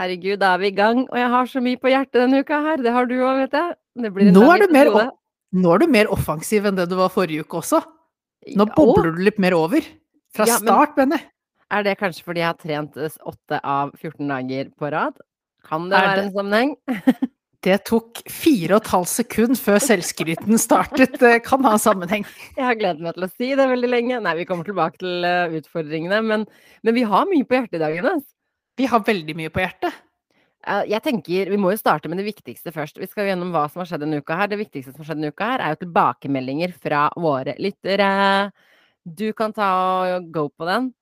Herregud, da er vi i gang. Og jeg har så mye på hjertet denne uka her. Det har du òg, vet jeg. Det blir en Nå er, du mer, nå er du mer offensiv enn det du var forrige uke også. Nå Ja, bobler du litt mer over. Fra Ja, start, jeg. Er det kanskje fordi jeg har trent åtte av 14 dager på rad? Kan det det være en sammenheng? Det tok fire og et halvt sekund før selvskryten startet. Det kan ha en sammenheng. Jeg har gledet meg til å si det veldig lenge. Nei, vi kommer tilbake til eh, utfordringene, men, men vi har mye på hjertet i dag, Jonas. Vi har veldig mye på hjertet. Jeg tenker, Vi må jo starte med det viktigste først. Vi skal jo gjennom hva som har skjedd denne uka. her. Det viktigste som har skjedd denne uka, her er jo tilbakemeldinger fra våre lyttere. Du kan ta og go på den.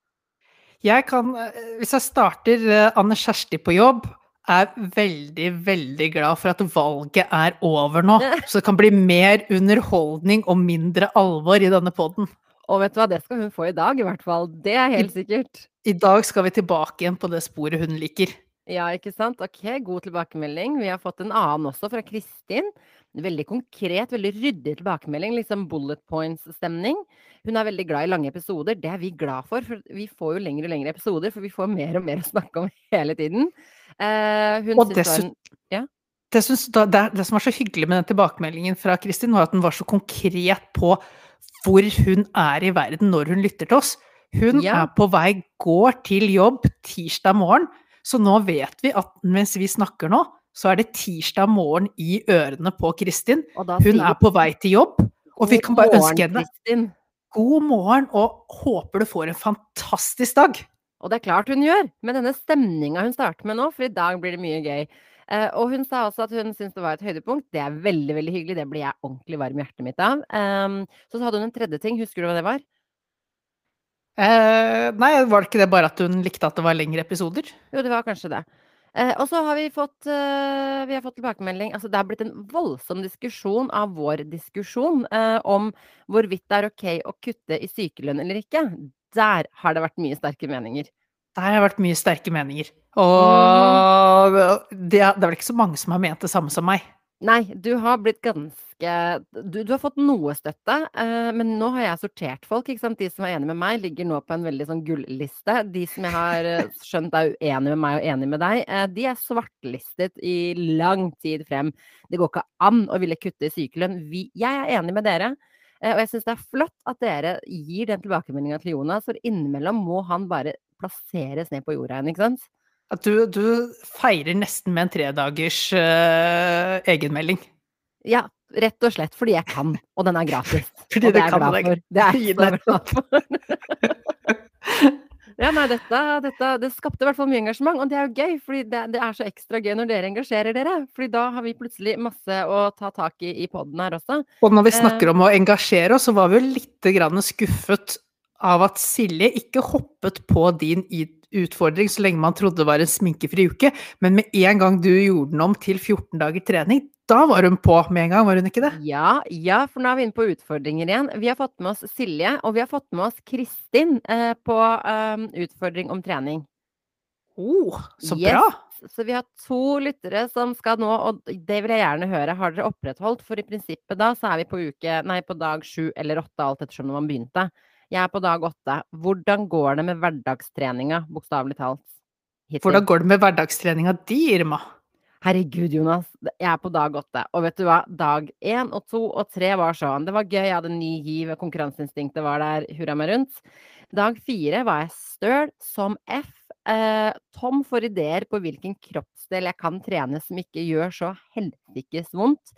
Jeg kan, hvis jeg starter eh, Anne Kjersti på jobb, er veldig, veldig glad for at valget er over nå. Så det kan bli mer underholdning og mindre alvor i denne poden. Og vet du hva, det skal hun få i dag, i hvert fall. Det er helt sikkert. I dag skal vi tilbake igjen på det sporet hun liker. Ja, ikke sant? Ok, god tilbakemelding. Vi har fått en annen også, fra Kristin. Veldig konkret, veldig ryddig tilbakemelding. Liksom bullet points-stemning. Hun er veldig glad i lange episoder. Det er vi glad for, for vi får jo lengre og lengre episoder, for vi får mer og mer å snakke om hele tiden. Eh, Og dessuten det var Det, det, det som var så hyggelig med den tilbakemeldingen fra Kristin, var at den var så konkret på hvor hun er i verden når hun lytter til oss. Hun Ja. er på vei, går til jobb tirsdag morgen, så nå vet vi at mens vi snakker nå, så er det tirsdag morgen i ørene på Kristin. Hun er på vei til jobb, og vi kan bare ønske henne Kristin. god morgen og håper du får en fantastisk dag. Og det er klart hun gjør, med denne stemninga hun starter med nå, for i dag blir det mye gøy. Uh, og hun sa også at hun syntes det var et høydepunkt. Det er veldig veldig hyggelig, det blir jeg ordentlig varm i hjertet mitt av. Ehm, så hadde hun en tredje ting, husker du hva det var? Eh, nei, var det ikke det bare at hun likte at det var lengre episoder? Jo, det var kanskje det. Eh, og så har vi fått, eh, vi har fått tilbakemelding Altså, det har blitt en voldsom diskusjon av vår diskusjon eh, om hvorvidt det er ok å kutte i sykelønn eller ikke. Der har det vært mye sterke meninger. Der har det vært mye sterke meninger. Og det, det er vel ikke så mange som har ment det samme som meg. Nei, du har blitt ganske Du, du har fått noe støtte, eh, men nå har jeg sortert folk. ikke sant? De som er enige med meg, ligger nå på en veldig sånn gulliste. De som jeg har eh, skjønt er uenige med meg og enige med deg, eh, de er svartlistet i lang tid frem. Det går ikke an å ville kutte i sykelønn. Jeg er enig med dere. eh, Og jeg syns det er flott at dere gir den tilbakemeldinga til Jonas, for innimellom må han bare plasseres ned på jorda igjen, ikke sant? At du, du feirer nesten med en tredagers uh, egenmelding. Ja, rett og slett fordi jeg kan, og den er gratis. Fordi og det er jeg kan glad for. Det er jeg glad for. ja, nei, dette, dette Det skapte i hvert fall mye engasjement, og det er jo gøy. fordi det, det er så ekstra gøy når dere engasjerer dere. fordi da har vi plutselig masse å ta tak i i poden her også. Og når vi Eh. snakker om å engasjere oss, så var vi jo litt grann skuffet av at Silje ikke hoppet på din i- utfordring så lenge man trodde det var en sminkefri uke, men med en gang du gjorde den om til 14 dager trening, da var hun på med en gang, var hun ikke det? Ja, ja, for nå er vi inne på utfordringer igjen. Vi har fått med oss Silje, og vi har fått med oss Kristin eh, på eh, utfordring om trening. Oh, så Yes. bra! Så vi har to lyttere som skal nå, og det vil jeg gjerne høre. Har dere opprettholdt? For i prinsippet da så er vi på uke, nei, på dag sju eller åtte, alt ettersom når man begynte. Jeg er på dag åtte. Hvordan går det med hverdagstreninga, bokstavelig talt? Hittil? Hvordan går det med hverdagstreninga di, Irma? Herregud, Jonas. Jeg er på dag åtte. Og vet du hva? Dag én og to og tre var sånn. Det var gøy, jeg hadde ny giv, konkurranseinstinktet var der, hurra meg rundt. Dag fire var jeg støl som F. Eh, Tom får ideer på hvilken kroppsdel jeg kan trene som ikke gjør så helsikes vondt.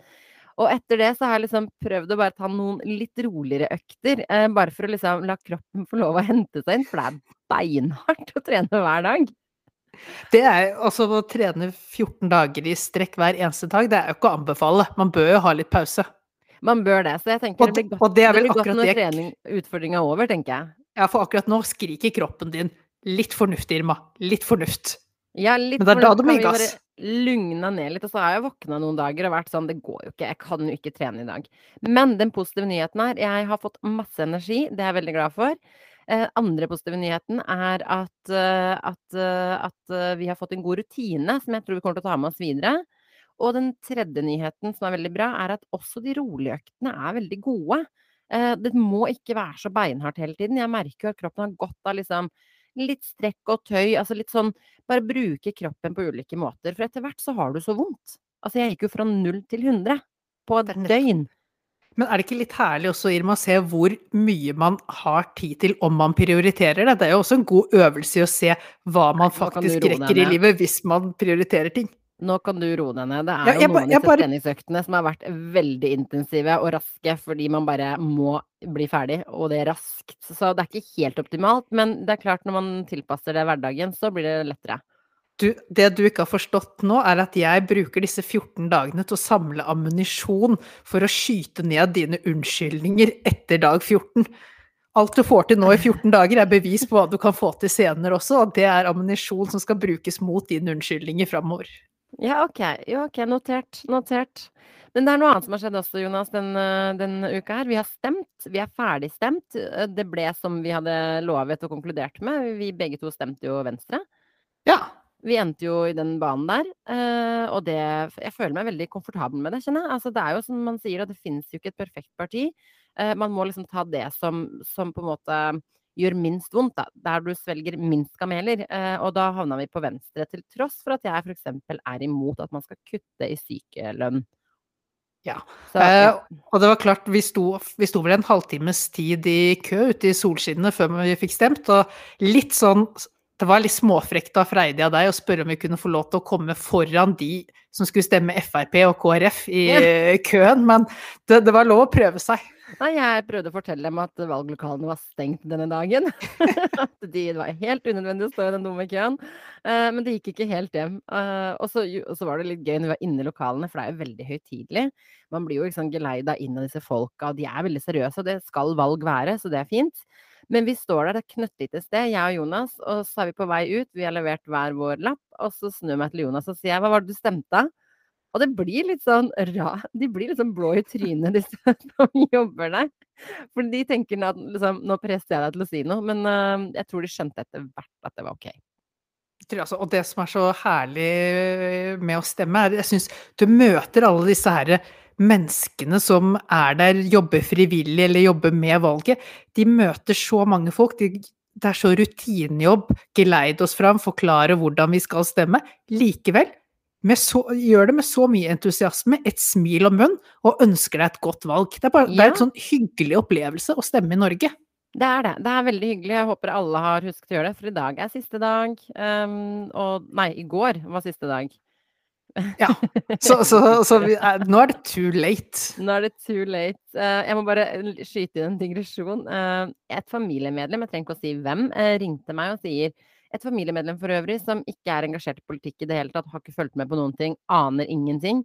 Og etter det så har jeg liksom prøvd å bare ta noen litt roligere økter. Eh, bare for å liksom la kroppen få lov å hente seg inn, for det er beinhardt å trene hver dag. Det er altså å trene 14 dager i strekk hver eneste dag, det er jo ikke å anbefale. Man bør jo ha litt pause. Man bør det. Så jeg tenker Og det blir godt, og det er vel blir godt når det- trening, utfordringa er over, tenker jeg. Ja, for akkurat nå skriker kroppen din litt fornuft, Irma. Litt fornuft. Ja, litt Men det er da du må gi gass. Lugna ned litt. Og så har jeg våkna noen dager og vært sånn Det går jo ikke, jeg kan jo ikke trene i dag. Men den positive nyheten er jeg har fått masse energi, det er jeg veldig glad for. Eh, andre positive nyheten er at, eh, at, eh, at eh, vi har fått en god rutine som jeg tror vi kommer til å ta med oss videre. Og den tredje nyheten som er veldig bra, er at også de rolige øktene er veldig gode. Eh, det må ikke være så beinhardt hele tiden. Jeg merker jo at kroppen har godt av liksom litt strekk og tøy, altså litt sånn Bare bruke kroppen på ulike måter, for etter hvert så har du så vondt. Altså, jeg gikk jo fra null til 100 på et døgn. Men er det ikke litt herlig også, Irma, å se hvor mye man har tid til om man prioriterer det? Det er jo også en god øvelse i å se hva man faktisk rekker i livet hvis man prioriterer ting. Nå kan du roe deg ned. Det er ja, jo noen av disse bare... treningsøktene som har vært veldig intensive og raske fordi man bare må bli ferdig, og det er raskt. Så det er ikke helt optimalt, men det er klart når man tilpasser det hverdagen, så blir det lettere. Du, det du ikke har forstått nå, er at jeg bruker disse 14 dagene til å samle ammunisjon for å skyte ned dine unnskyldninger etter dag 14. Alt du får til nå i 14 dager, er bevis på hva du kan få til senere også, og det er ammunisjon som skal brukes mot dine unnskyldninger framover. Ja, ok. Ja, ok. Notert. Notert. Men det er noe annet som har skjedd også, Jonas, den, den uka her. Vi har stemt. Vi er ferdigstemt. Det ble som vi hadde lovet og konkludert med. Vi begge to stemte jo Venstre. Ja. Vi endte jo i den banen der, og det Jeg føler meg veldig komfortabel med det, kjenner jeg. Altså, det er jo som man sier, at det finnes jo ikke et perfekt parti. Man må liksom ta det som, som på en måte gjør minst vondt, da. Der du svelger minst kameler. Eh, og da havna vi på venstre, til tross for at jeg f.eks. er imot at man skal kutte i sykelønn. Ja. Så, ja. Eh, og det var klart, vi sto, vi sto, vel en halvtimes tid i kø ute i solskinnet før vi fikk stemt, og litt sånn det var litt småfrekt av Freidig av deg å spørre om vi kunne få lov til å komme foran de som skulle stemme Frp og KrF i køen, men det, det, var lov å prøve seg. Nei, jeg prøvde å fortelle dem at valglokalene var stengt denne dagen. at de, var helt unødvendig å stå i den dumme køen. Uh, men det gikk ikke helt hjem. Og, så, og, så, var det litt gøy når vi var inne i lokalene, for det er jo veldig høytidelig. Man blir jo liksom geleida inn av disse folka, og de er veldig seriøse, og det skal valg være, så det er fint. Men vi står der, er et knøttlite sted, jeg og Jonas, og så er vi på vei ut. Vi har levert hver vår lapp, og så snur jeg meg til Jonas og sier hva var det du stemte? Og det blir litt sånn ra, de blir litt sånn blå i trynet, disse som jobber der. For de tenker at liksom, nå presser jeg deg til å si noe, men uh, jeg tror de skjønte etter hvert at det var ok. Altså, og det som er så herlig med å stemme, er jeg syns du møter alle disse herre menneskene som er der, jobber frivillig eller jobber med valget. De møter så mange folk. De, det er så rutinejobb. Geleide oss fram, forklare hvordan vi skal stemme. Likevel så, gjør det med så mye entusiasme, et smil om munn, og ønsker deg et godt valg. Det er, bare, ja. det er en sånn hyggelig opplevelse å stemme i Norge. Det er det. Det er veldig hyggelig. Jeg håper alle har husket å gjøre det, for i dag er siste dag. Um, og nei, i går var siste dag. Ja. Så, så, så vi, nå er det too late. Nå er det too late. Uh, jeg må bare skyte inn en digresjon. Uh, et familiemedlem, jeg trenger ikke å si hvem, uh, ringte meg og sier et familiemedlem for øvrig som ikke er engasjert i politikk i det hele tatt, har ikke fulgt med på noen ting, aner ingenting.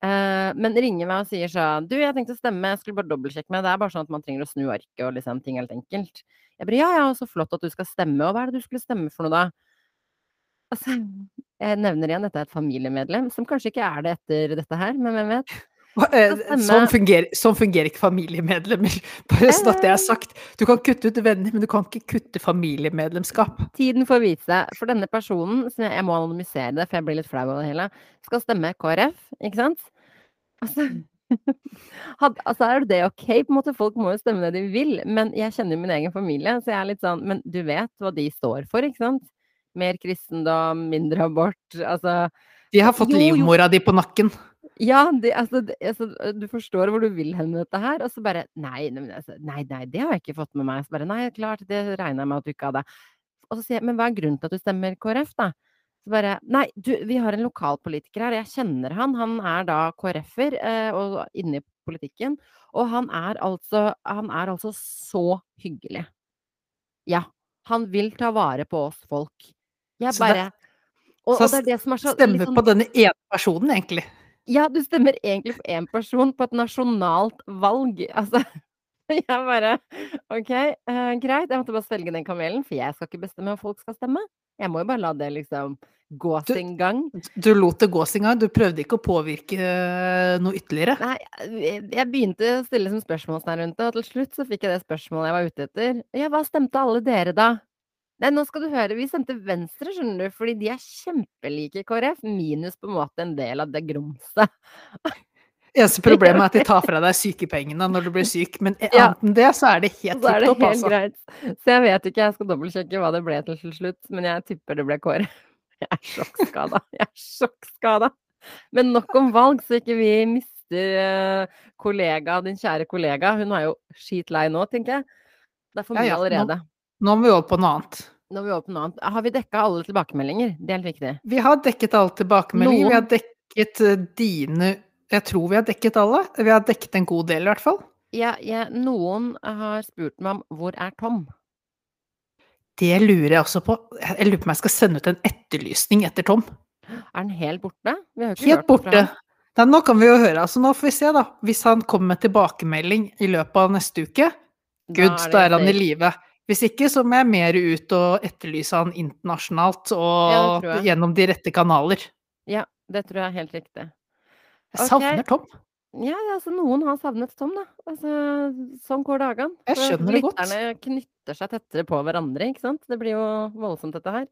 Men ringer meg og sier sånn Du, jeg tenkte å stemme, jeg skulle bare dobbeltsjekke med. Det er bare sånn at man trenger å snu arket og liksom ting helt enkelt. Jeg bare ja, ja, så flott at du skal stemme. Og hva er det du skulle stemme for noe, da? Altså, jeg nevner igjen, dette er et familiemedlem, som kanskje ikke er det etter dette her, men hvem vet? Eh, sånn fungerer, sånn fungerer, ikke familiemedlemmer, bare sånn at det er sagt. Du kan kutte ut venner, men du kan ikke kutte familiemedlemskap. Tiden får vise. For denne personen, som jeg, må anonymisere det, for jeg blir litt flau av det hele, skal stemme KrF, ikke sant? Altså, altså er det ok? På en måte, Folk må jo stemme det de vil, men jeg kjenner jo min egen familie, så jeg er litt sånn Men du vet hva de står for, ikke sant? Mer kristendom, mindre abort, altså De har fått livmora di på nakken. Ja, det, altså, det, altså, du forstår hvor du vil hen med dette her, og så bare nei, altså, nei, nei, det har jeg ikke fått med meg. Så bare nei, klart, det regner jeg med at du ikke hadde. Og så sier jeg, men hva er grunnen til at du stemmer KrF, da? Så bare Nei, du, vi har en lokalpolitiker her, jeg kjenner han. Han er da KrF-er eh, og inne i politikken. Og han er altså Han er altså så hyggelig. Ja. Han vil ta vare på oss folk. Jeg bare og, og, det er det som er så Stemmer liksom, på denne ene personen, egentlig. Ja, du stemmer egentlig på én person på et nasjonalt valg. Altså Jeg bare OK, uh, greit. Jeg måtte bare svelge den kamelen, for jeg skal ikke bestemme om folk skal stemme. Jeg må jo bare la det liksom gå sin gang. Du lot det gå sin gang? Du prøvde ikke å påvirke uh, noe ytterligere? Nei, jeg, jeg begynte å stille som spørsmålstegn rundt det, og til slutt så fikk jeg det spørsmålet jeg var ute etter. Ja, hva stemte alle dere da? Nei, nå skal du høre, vi stemte Venstre, skjønner du, fordi de er kjempelike KrF, minus på en måte en del av det grumset. Eneste problemet er at de tar fra deg sykepengene når du blir syk, men annet Ja. enn det så er det helt Så er tipp det topp, helt altså. greit. Så jeg vet ikke, jeg skal dobbeltsjekke hva det ble til slutt, men jeg tipper det ble KrF. Jeg er sjokkskada. Jeg er sjokkskada. Men nok om valg, så ikke vi mister eh, kollega, din kjære kollega. Hun er jo skitlei nå, tenker jeg. Det er for mye allerede. Nå må vi over på noe annet. Nå er vi over på noe annet. Har vi dekka alle tilbakemeldinger? Det er helt viktig. Vi har dekket alle tilbakemeldinger. Vi har dekket eh, dine Jeg tror vi har dekket alle. Vi har dekket en god del, i hvert fall. Ja, ja, noen har spurt meg om hvor er Tom? Det lurer jeg også på. Jeg lurer på om jeg skal sende ut en etterlysning etter Tom. Er han helt borte? Helt borte. Nei, nå kan vi jo høre. Altså, nå får vi se, da. Hvis han kommer med tilbakemelding i løpet av neste uke, good, Da da er han i live. Hvis ikke, så må jeg mer ut og etterlyse han internasjonalt og Ja, gjennom de rette kanaler. Ja, det tror jeg er helt riktig. Jeg Ok. savner Tom. Ja, altså noen har savnet Tom, da. Altså, sånn går dagene. Jeg skjønner det godt. Lytterne knytter seg tettere på hverandre, ikke sant. Det blir jo voldsomt, dette her.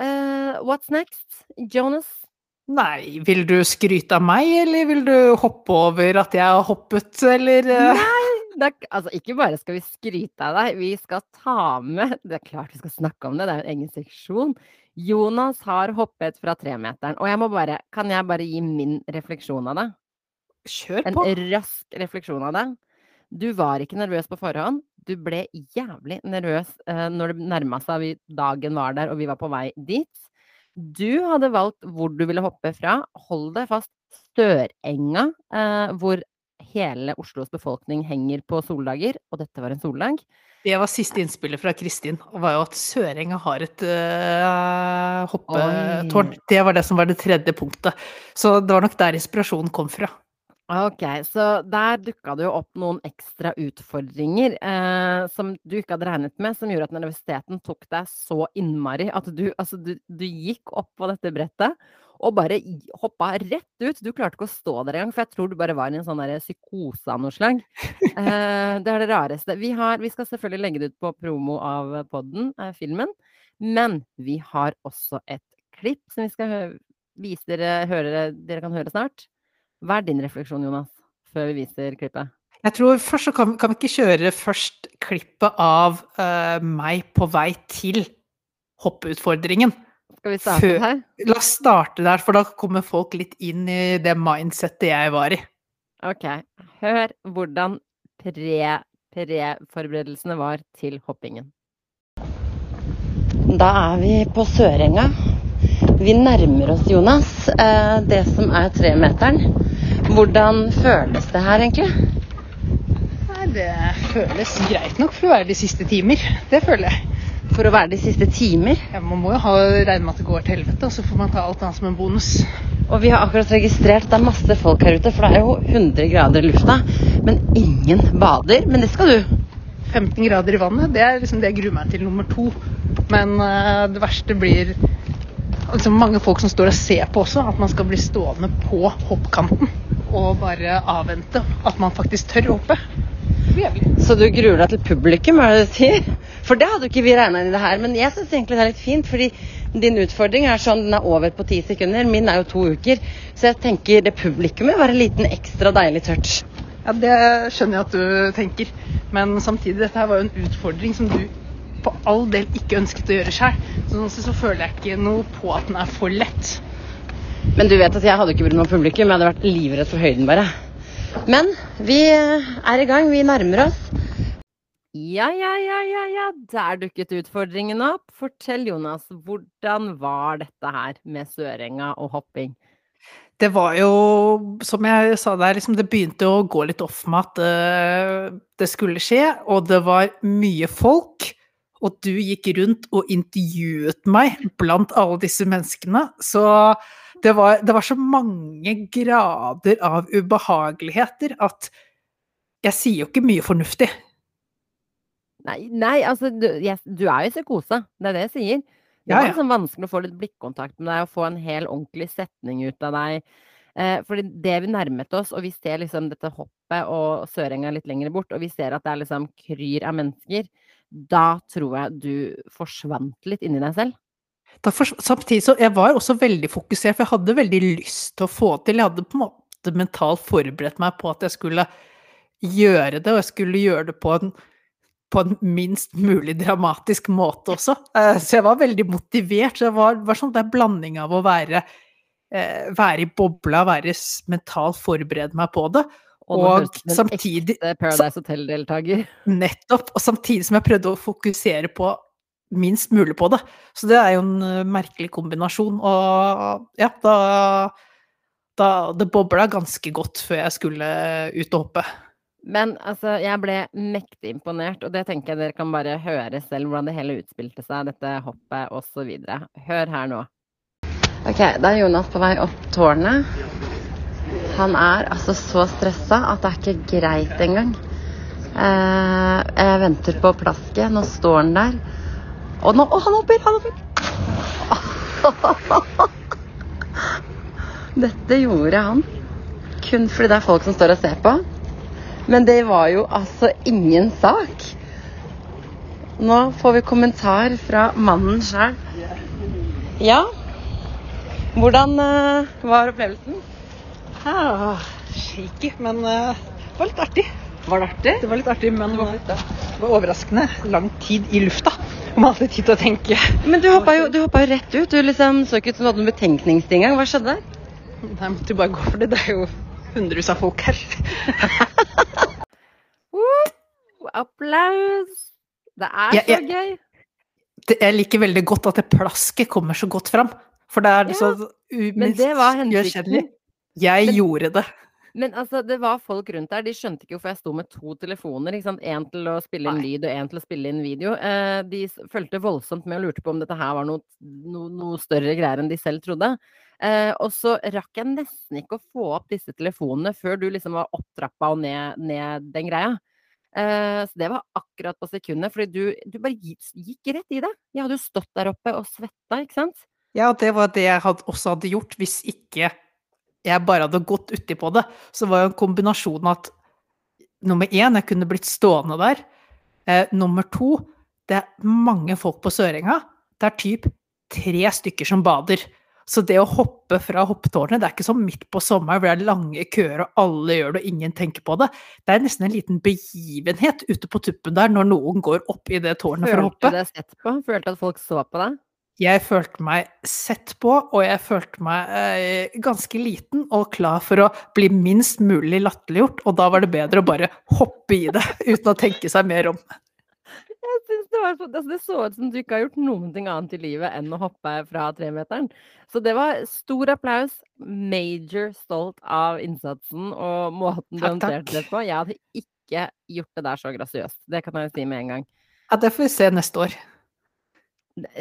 Uh, what's next? Jonas? Nei, vil du skryte av meg, eller vil du hoppe over at jeg har hoppet, eller eh, Det er, altså, ikke bare skal vi skryte av deg, vi skal ta med Det er klart vi skal snakke om det, det er jo en egen seksjon. Jonas har hoppet fra tremeteren. Og jeg må bare Kan jeg bare gi min refleksjon av det? Kjør på! En rask refleksjon av det. Du var ikke nervøs på forhånd. Du ble jævlig nervøs eh, når det nærma seg vi, dagen var der og vi var på vei dit. Du hadde valgt hvor du ville hoppe fra. Hold deg fast. Størenga, eh, hvor hele Oslos befolkning henger på soldager, og dette var en soldag. Det var siste innspillet fra Kristin, og var jo at Sørenga har et øh, hoppetårn. Oi. Det var det som var det tredje punktet. Så det var nok der inspirasjonen kom fra. Ok, så der dukka det jo opp noen ekstra utfordringer eh, som du ikke hadde regnet med, som gjorde at nervøsiteten tok deg så innmari at du, altså, du, du gikk opp på dette brettet og bare hoppa rett ut. Du klarte ikke å stå der engang, for jeg tror du bare var i en sånn psykose av noe slag. Eh, det er det rareste. Vi, har, vi skal selvfølgelig legge det ut på promo av podden, eh, filmen, men vi har også et klipp som vi skal vise dere, høre, dere kan høre snart. Hva er din refleksjon, Jonas, før vi viser klippet? Jeg tror først så kan, kan vi ikke kjøre først klippet av uh, meg på vei til hoppeutfordringen. Skal vi starte Før- her? La oss starte der, for da kommer folk litt inn i det mindsettet jeg var i. Ok. Hør hvordan pre- pre-forberedelsene var til hoppingen. Da er vi på Sørenga. Vi nærmer oss, Jonas, eh, det som er tremeteren. Hvordan føles det her, egentlig? Nei, det føles greit nok for å være de siste timer. Det føler jeg. For å være de siste timer. Ja, man må jo ha, regne med at det går til helvete, og så får man ta alt annet som en bonus. Og vi har akkurat registrert det er masse folk her ute, for det er jo 100 grader i lufta. Men ingen bader. Men det skal du. 15 grader i vannet, det er liksom det jeg gruer meg til nummer to. Men uh, det verste blir liksom mange folk som står og ser på også, at man skal bli stående på hoppkanten og bare avvente at man faktisk tør å hoppe. Så du gruer deg til publikum, er det du sier? For det hadde jo ikke vi regna inn i det her. Men jeg syns egentlig det er litt fint, fordi din utfordring er sånn den er over på ti sekunder. Min er jo to uker. Så jeg tenker det publikummet var en liten ekstra deilig touch. Ja, det skjønner jeg at du tenker. Men samtidig, dette her var jo en utfordring som du på all del ikke ønsket å gjøre sjøl. Sett så føler jeg ikke noe på at den er for lett. Men du vet at jeg hadde ikke brydd meg om publikum, jeg hadde vært livredd for høyden bare. Men vi er i gang, vi nærmer oss. Ja, ja, ja, ja, ja, der dukket utfordringen opp. Fortell, Jonas, hvordan var dette her med Sørenga og hopping? Det var jo, som jeg sa der, liksom det begynte å gå litt off med at eh, det skulle skje, og det var mye folk. Og du gikk rundt og intervjuet meg blant alle disse menneskene. Så det var, det var så mange grader av ubehageligheter at jeg sier jo ikke mye fornuftig. Nei, nei altså, du, jeg, du er jo i psykose. Det er det jeg sier. Det Ja, var ja. liksom vanskelig å få litt blikkontakt med deg og få en hel ordentlig setning ut av deg. Eh, fordi det vi nærmet oss, og vi ser liksom dette hoppet og Sørenga litt lenger bort, og vi ser at det er liksom kryr av mennesker, da tror jeg du forsvant litt inni deg selv. For, samtidig så jeg var også veldig fokusert, for jeg hadde veldig lyst til å få til. Jeg hadde på en måte mentalt forberedt meg på at jeg skulle gjøre det, og jeg skulle gjøre det på en, på en minst mulig dramatisk måte også. Eh, så jeg var veldig motivert. Så det var, var sånn er blanding av å være, eh, være i bobla, være mentalt forberede meg på det, Og, Og en samtidig- Paradise Hotel-deltaker. nettopp, og samtidig som jeg prøvde å fokusere på minst mulig på det. Så det er jo en eh, merkelig kombinasjon, og ja, da da, det bobla ganske godt før jeg skulle ut og hoppe. Men altså, jeg ble mektig imponert, og det tenker jeg dere kan bare høre selv hvordan det hele utspilte seg, dette hoppet osv. Hør her nå. Ok, da er Jonas på vei opp tårnet. Han er altså så stressa at det er ikke greit engang. Eh, jeg venter på plasket. Nå står han der. Og nå Å, han hopper! Han hopper! Dette gjorde han kun fordi det er folk som står og ser på. Men det var jo altså ingen sak. Nå får vi kommentar fra mannen sjøl. Ja, hvordan eh, var opplevelsen? Ja, shaky, men uh, det var litt artig. Var det artig? Det var litt artig, men det var, det var overraskende lang tid i lufta. Og man alltid tid til å tenke. Men du hoppa jo, du hoppet jo rett ut. Du liksom så ikke ut som du hadde noen betenkningstid engang. Hva skjedde? Jeg måtte jo bare gå for det. Det er jo hundrevis av folk her. Applaus! Det er Ja, så gøy. Det, jeg liker veldig godt at det plasket kommer så godt fram. For det er Ja, så u- men det var hensikten. Jeg Men- gjorde det. Men altså, det var folk rundt der. De skjønte ikke hvorfor jeg sto med to telefoner. ikke sant? Én til å spille inn lyd og én til å spille inn video. Eh, de fulgte voldsomt med og lurte på om dette her var noe, noe, noe større greier enn de selv trodde. Eh, og så rakk jeg nesten ikke å få opp disse telefonene før du liksom var opptrappa og ned, ned den greia. Eh, så det var akkurat på sekundet, fordi du, du bare gikk, gikk rett i det. Jeg hadde jo stått der oppe og svetta, ikke sant? Ja, det var det jeg hadde, også hadde gjort hvis ikke jeg bare hadde gått uti på det. Så var jo en kombinasjon av at nummer én, jeg kunne blitt stående der. Eh, nummer to, det er mange folk på Sørenga. Det er typ tre stykker som bader. Så det å hoppe fra hoppetårnet, det er ikke som midt på sommeren hvor det er lange køer og alle gjør det og ingen tenker på det. Det er nesten en liten begivenhet ute på tuppen der når noen går opp i det tårnet for å hoppe. Følte du deg sett på? Følte at folk så på deg? Jeg følte meg sett på, og jeg følte meg eh, ganske liten og klar for å bli minst mulig latterliggjort, og da var det bedre å bare hoppe i det uten å tenke seg mer om. Jeg synes det, var så, altså det så ut som du ikke har gjort noen ting annet i livet enn å hoppe fra tremeteren. Så det var stor applaus. Major stolt av innsatsen og måten du håndterte det på. Jeg hadde ikke gjort det der så grasiøst. Det kan jeg si med en gang. Ja, det får vi se neste år.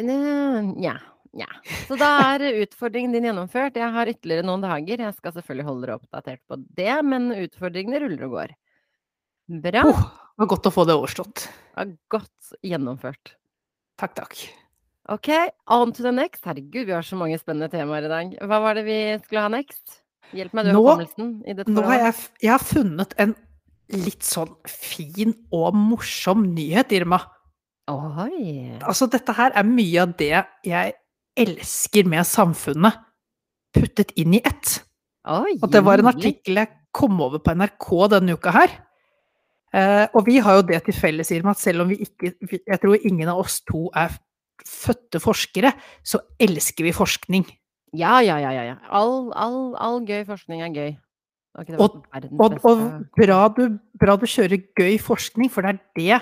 Nja. Nja. Så da er utfordringen din gjennomført. Jeg har ytterligere noen dager. Jeg skal selvfølgelig holde dere oppdatert på det, men utfordringene ruller og går. Bra. Oh, det var godt å få det overstått. Ja, Godt gjennomført. Takk, takk. Ok, on to the next. Herregud, vi har så mange spennende temaer i dag. Hva var det vi skulle ha next? Hjelp meg, du har hukommelsen i dette Nå har jeg, jeg har funnet en litt sånn fin og morsom nyhet, Irma. Oi. Altså, dette her er mye av det jeg elsker med samfunnet, puttet inn i ett. Oi, Og det var en artikkel jeg kom over på NRK denne uka her. Eh, og vi har jo det til felles, Irma, at selv om vi ikke Jeg tror ingen av oss to er fødte forskere, så elsker vi forskning. Ja, ja, ja, ja. ja. All, all, all gøy forskning er gøy. Okay, Og- Og, og bra, du, bra du kjører gøy forskning, for det er det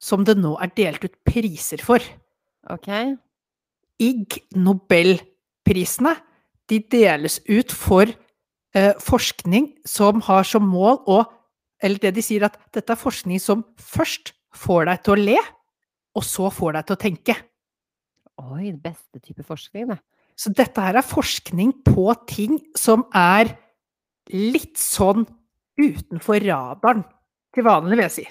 som det nå er delt ut priser for. Ok. IG Nobelprisene, de deles ut for eh, forskning som har som mål å Eller det de sier at dette er forskning som først får deg til å le, og så får deg til å tenke. Oi, beste type forskning, det. Så dette her er forskning på ting som er litt sånn utenfor radaren til vanlig, vil jeg si.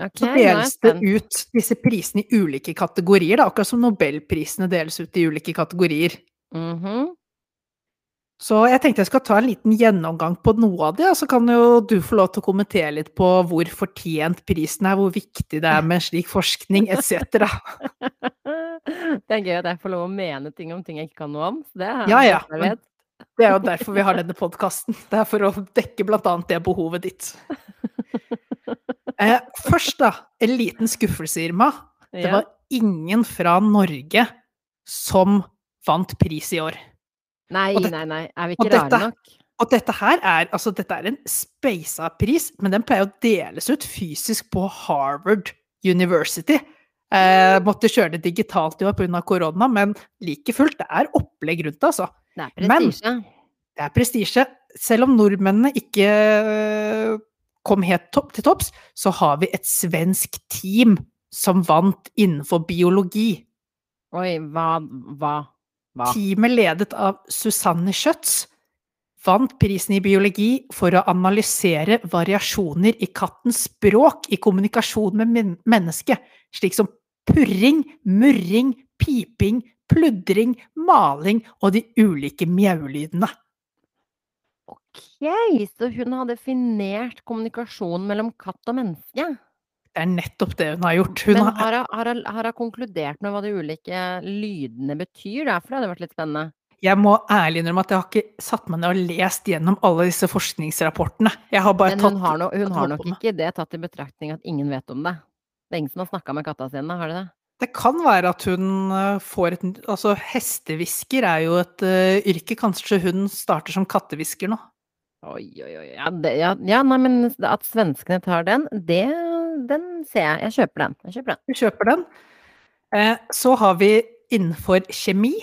Ok, Så deles det ut disse prisene i ulike kategorier, da, akkurat som nobelprisene deles ut i ulike kategorier. Mhm. Så jeg tenkte jeg skal ta en liten gjennomgang på noe av det, og så kan jo du få lov til å kommentere litt på hvor fortjent prisen er, hvor viktig det er med slik forskning etc. Det er gøy at jeg får lov å mene ting om ting jeg ikke kan noe om. Det er Ja, ja, det men- Det er jo derfor vi har denne podkasten. Det er for å dekke annet det behovet ditt. Eh, først, da, en liten skuffelse, Irma. Det var ingen fra Norge som vant pris i år. Nei, det- nei, nei. Er vi ikke rare nok? Og dette her er, altså dette er en speisa pris, men den pleier å deles ut fysisk på Harvard University. Eh, måtte kjøre det digitalt i år pga. korona, men like fullt, det er opplegg rundt det, altså. Det er Men- prestisje. Det er prestisje. Selv om nordmennene ikke kom helt topp til topps, så har vi et svensk team som vant innenfor biologi. Oi, hva Hva? Hva? Teamet ledet av Susanne Schjøtz vant prisen i biologi for å analysere variasjoner i kattens språk i kommunikasjon med men mennesket, slik som purring, murring, piping, pludring, maling og de ulike mjaulydene. Ok, så hun har definert kommunikasjonen mellom katt og menneske. Det er nettopp det hun har gjort. Hun Men har, har hun, har, konkludert med hva de ulike lydene betyr? Da? For det hadde vært litt spennende. jeg må ærlig innrømme at jeg har ikke satt meg ned og lest gjennom alle disse forskningsrapportene. Har Men tatt hun har, no, hun har nok ikke det tatt i betraktning at ingen vet om det. Det er ingen som har snakka med katta sine, har de det? Det kan være at hun eh, får et Altså, hestehvisker er jo et uh, yrke. Kanskje hun starter som kattehvisker nå. Oi, oi, oi. Ja, det, ja, ja, nei, men at svenskene tar den, det, den ser jeg. Jeg kjøper den. Jeg kjøper den. Du kjøper den. Eh, så har vi innenfor kjemi.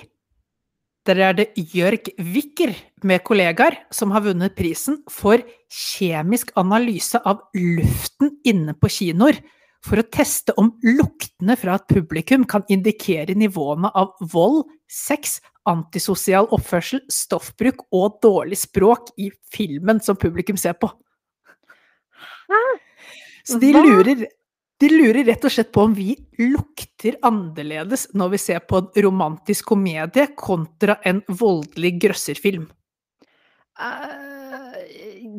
Der er det Jørg Wicker med kollegaer som har vunnet prisen for kjemisk analyse av luften inne på kinoer. For å teste om luktene fra et publikum kan indikere nivåene av vold, sex, antisosial oppførsel, stoffbruk og dårlig språk i filmen som publikum ser på. Så de lurer, de lurer rett og slett på om vi lukter annerledes når vi ser på en romantisk komedie kontra en voldelig grøsserfilm. Uh,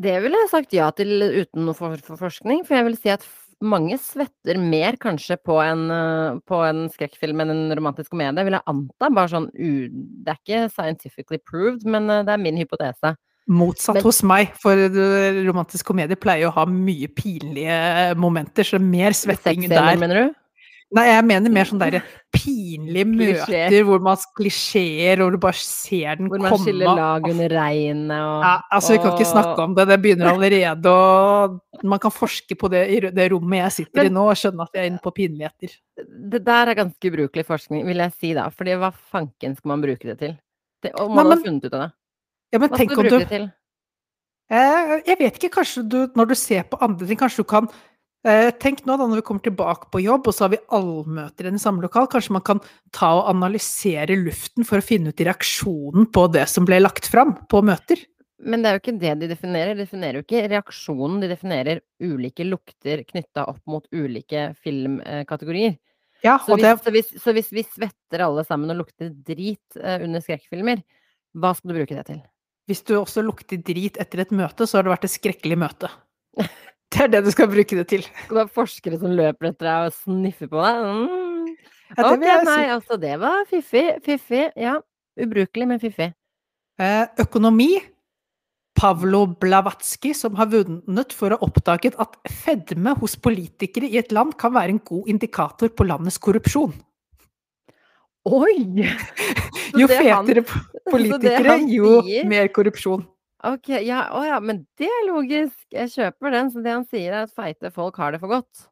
det ville jeg sagt ja til uten noe for, for forskning, for jeg vil si at mange svetter mer kanskje på en, eh, på en skrekkfilm enn en romantisk komedie, vil jeg anta. Bare sånn u... Det er ikke scientifically proved, men eh, det er min hypotese. Motsatt Men- hos meg, for eh, romantisk komedie pleier å ha mye pinlige momenter, så det er mer svetting der. mener du? Nei, jeg mener mer sånn derre pinlige Klisjé. møter hvor man klisjeer, og du bare ser den komme. Hvor man komme. skiller lag under regnet og Ja, altså, vi kan ikke snakke om det. Det begynner allerede å Man kan forske på det i det rommet jeg sitter i nå, og skjønne at jeg er inne på pinligheter. Det der er ganske ubrukelig forskning, vil jeg si da. Fordi hva fanken skal man bruke det til? Det, og Nei, man har men- funnet ut av det. Ja, men Hva tenk skal om du du bruke det til? eh, Jeg vet ikke, kanskje du Når du ser på andre ting, kanskje du kan Tenk nå da når vi kommer tilbake på jobb, og så har vi allmøter i samme lokal, kanskje man kan ta og analysere luften for å finne ut reaksjonen på det som ble lagt fram på møter? Men det er jo ikke det de definerer. De definerer jo ikke reaksjonen, de definerer ulike lukter knytta opp mot ulike filmkategorier. Ja, Så, hvis, det så, hvis, så hvis vi svetter alle sammen og lukter drit eh, under skrekkfilmer, hva skal du bruke det til? Hvis du også lukter drit etter et møte, så har det vært et skrekkelig møte. Det er det du skal bruke det til. Skal du ha forskere som løper etter deg og sniffer på deg? Mm. Ja, ok, nei, altså det var fiffig. Fiffig, ja. Ubrukelig, men fiffig. Eh, økonomi. Pavlo Blavatsky, som har vunnet for å ha oppdaget at fedme hos politikere i et land kan være en god indikator på landets korrupsjon. Oi! Jo fetere politikere, jo mer korrupsjon. Ok, ja, å ja, men det er logisk. Jeg kjøper den. Så det han sier er at feite folk har det for godt.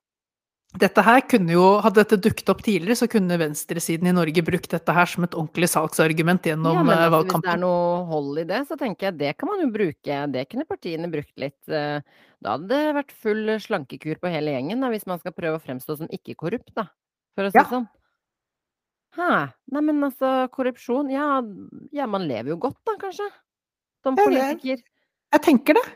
Dette her kunne jo, Hadde dette dukket opp tidligere, så kunne venstresiden i Norge brukt dette her som et ordentlig salgsargument gjennom ja, men eh, altså, hvis det er noe hold i det, så tenker jeg det kan man jo bruke. Det kunne partiene brukt litt. eh, Da hadde det vært full slankekur på hele gjengen, da, hvis man skal prøve å fremstå som ikke-korrupt, da. For å si Ja. det sånn. Hæ. Nei, men altså, korrupsjon Ja, ja, man lever jo godt da, kanskje? Som politiker. Jeg tenker det.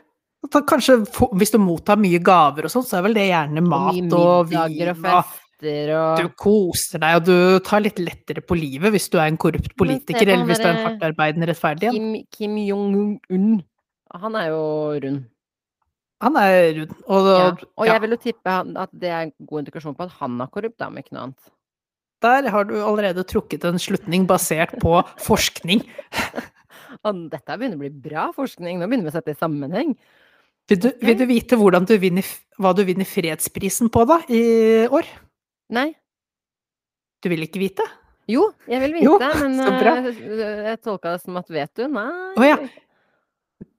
Kanskje Hvis du mottar mye gaver og sånn, så er vel det gjerne mat og vin og fester og Du koser deg, og du tar litt lettere på livet hvis du er en korrupt politiker, eller hvis du er en hardtarbeidende rettferdig en. Kim, Kim Jong-un. Han er jo rund. Han er rund. Og, Ja. og jeg ja, vil jo tippe at det er en god indikasjon på at han er korrupt, da, om ikke noe annet. der har du allerede trukket en slutning basert på forskning. Og dette begynner å bli bra forskning. Nå begynner vi å sette det i sammenheng. Vil du, vil du vite du vinner, hva du vinner fredsprisen på, da, i år? Nei. Du vil ikke vite? Jo, jeg vil vite, Jo, men så eh, jeg tolka det som at vet du? Nei. Oh, ja.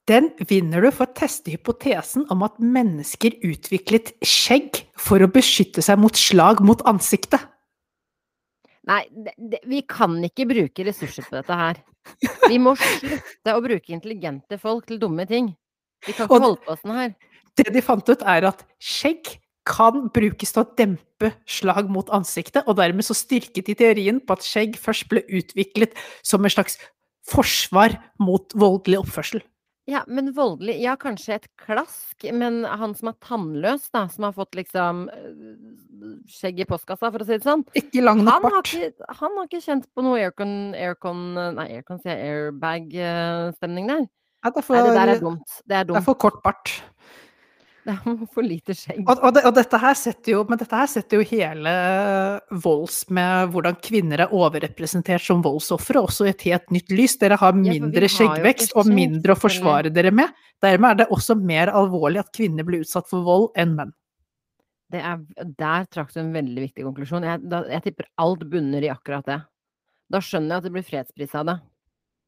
Den vinner du for å teste hypotesen om at mennesker utviklet skjegg for å beskytte seg mot slag mot ansiktet. Nei, det, det, vi kan ikke bruke ressurser på dette her. Vi må slutte å bruke intelligente folk til dumme ting. Vi kan ikke holde på sånn her. Det de fant ut, er at skjegg kan brukes til å dempe slag mot ansiktet, og dermed så styrket de teorien på at skjegg først ble utviklet som en slags forsvar mot voldelig oppførsel. Ja, men voldelig Ja, kanskje et klask, men han som er tannløs, da, som har fått liksom øh, skjegg i postkassa, for å si det sånn, Ikke lang nok bart. han har ikke kjent på noe aircon, aircon Nei, aircon sier airbag-stemning der. Ja, det, er Nei, det der er dumt. Det er det er for kort bart. Det er for lite skjegg. Og, og, og dette her setter jo, men dette her setter jo hele volds med hvordan kvinner er overrepresentert som voldsofre, også i et helt nytt lys. Dere har mindre ja, har skjeggvekst og mindre å forsvare dere med. Dermed er det også mer alvorlig at kvinner blir utsatt for vold enn menn. Det er, der trakk du en veldig viktig konklusjon. Jeg, da, jeg tipper alt bunner i akkurat det. Da skjønner jeg at det blir fredspris av det.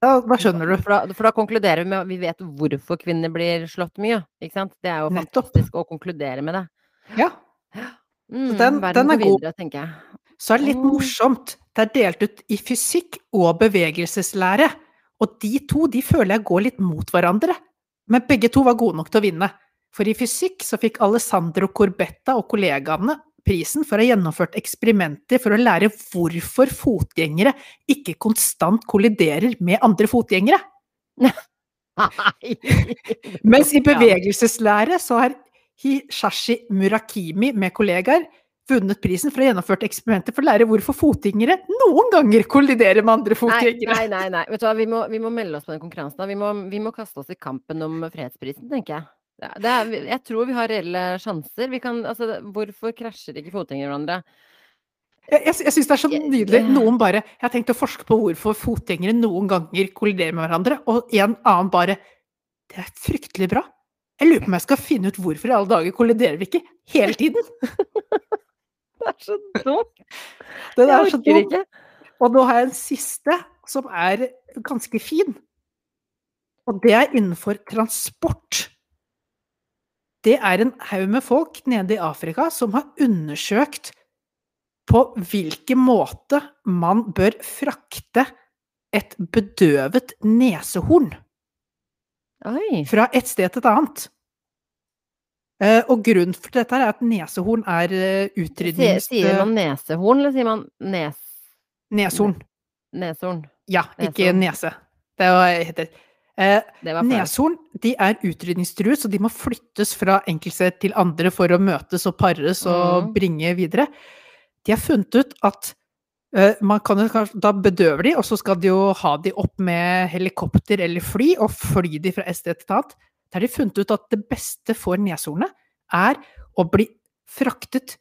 Ja, da, skjønner du? For da, for da konkluderer vi med at vi vet hvorfor kvinner blir slått mye. Ikke sant? Det er jo Nettopp. fantastisk å konkludere med det. Ja, Mm, den- den er god. videre, så er det litt morsomt. Det er delt ut i fysikk og bevegelseslære. Og de to de føler jeg går litt mot hverandre. Men begge to var gode nok til å vinne. For i fysikk så fikk Alessandro Corbetta og kollegaene prisen for å ha gjennomført eksperimenter for å lære hvorfor fotgjengere ikke konstant kolliderer med andre fotgjengere. Nei! Mens i bevegelseslære så har Hishashi Murakimi med kollegaer vunnet prisen for å ha gjennomført eksperimenter for å lære hvorfor fotgjengere noen ganger kolliderer med andre fotgjengere. nei, nei, nei. Vet du hva, vi må, vi må melde oss på den konkurransen. Vi må, vi må kaste oss i kampen om fredsprisen, tenker jeg. Det, er- jeg tror vi har reelle sjanser. Vi kan, altså, hvorfor krasjer ikke fotgjengere hverandre? Jeg, jeg, jeg syns det er så nydelig. Noen bare Jeg har tenkt å forske på hvorfor fotgjengere noen ganger kolliderer med hverandre, og en annen bare Det er fryktelig bra. Jeg lurer på om jeg skal finne ut hvorfor i alle dager kolliderer vi ikke hele tiden. Det er så dumt! Det Jeg er orker ikke. Og nå har jeg en siste som er ganske fin. Og det er innenfor transport. Det er en haug med folk nede i Afrika som har undersøkt på hvilken måte man bør frakte et bedøvet nesehorn Oi. fra et sted til et annet. Eh, og grunnen for dette er at nesehorn er eh, utrydnings... sier man nesehorn, eller sier man nes, Neshorn. neshorn? Ja, ikke nese. Det er det heter. Eh, neshorn de er utrydningstruet, så de må flyttes fra enkeltsted til andre for å møtes og pares og mm. bringe videre. De har funnet ut at eh, man kan Da bedøver de, og så skal de jo ha de opp med helikopter eller fly, og fly de fra et sted til et annet. Der har de funnet ut at det beste for neshornet er å bli fraktet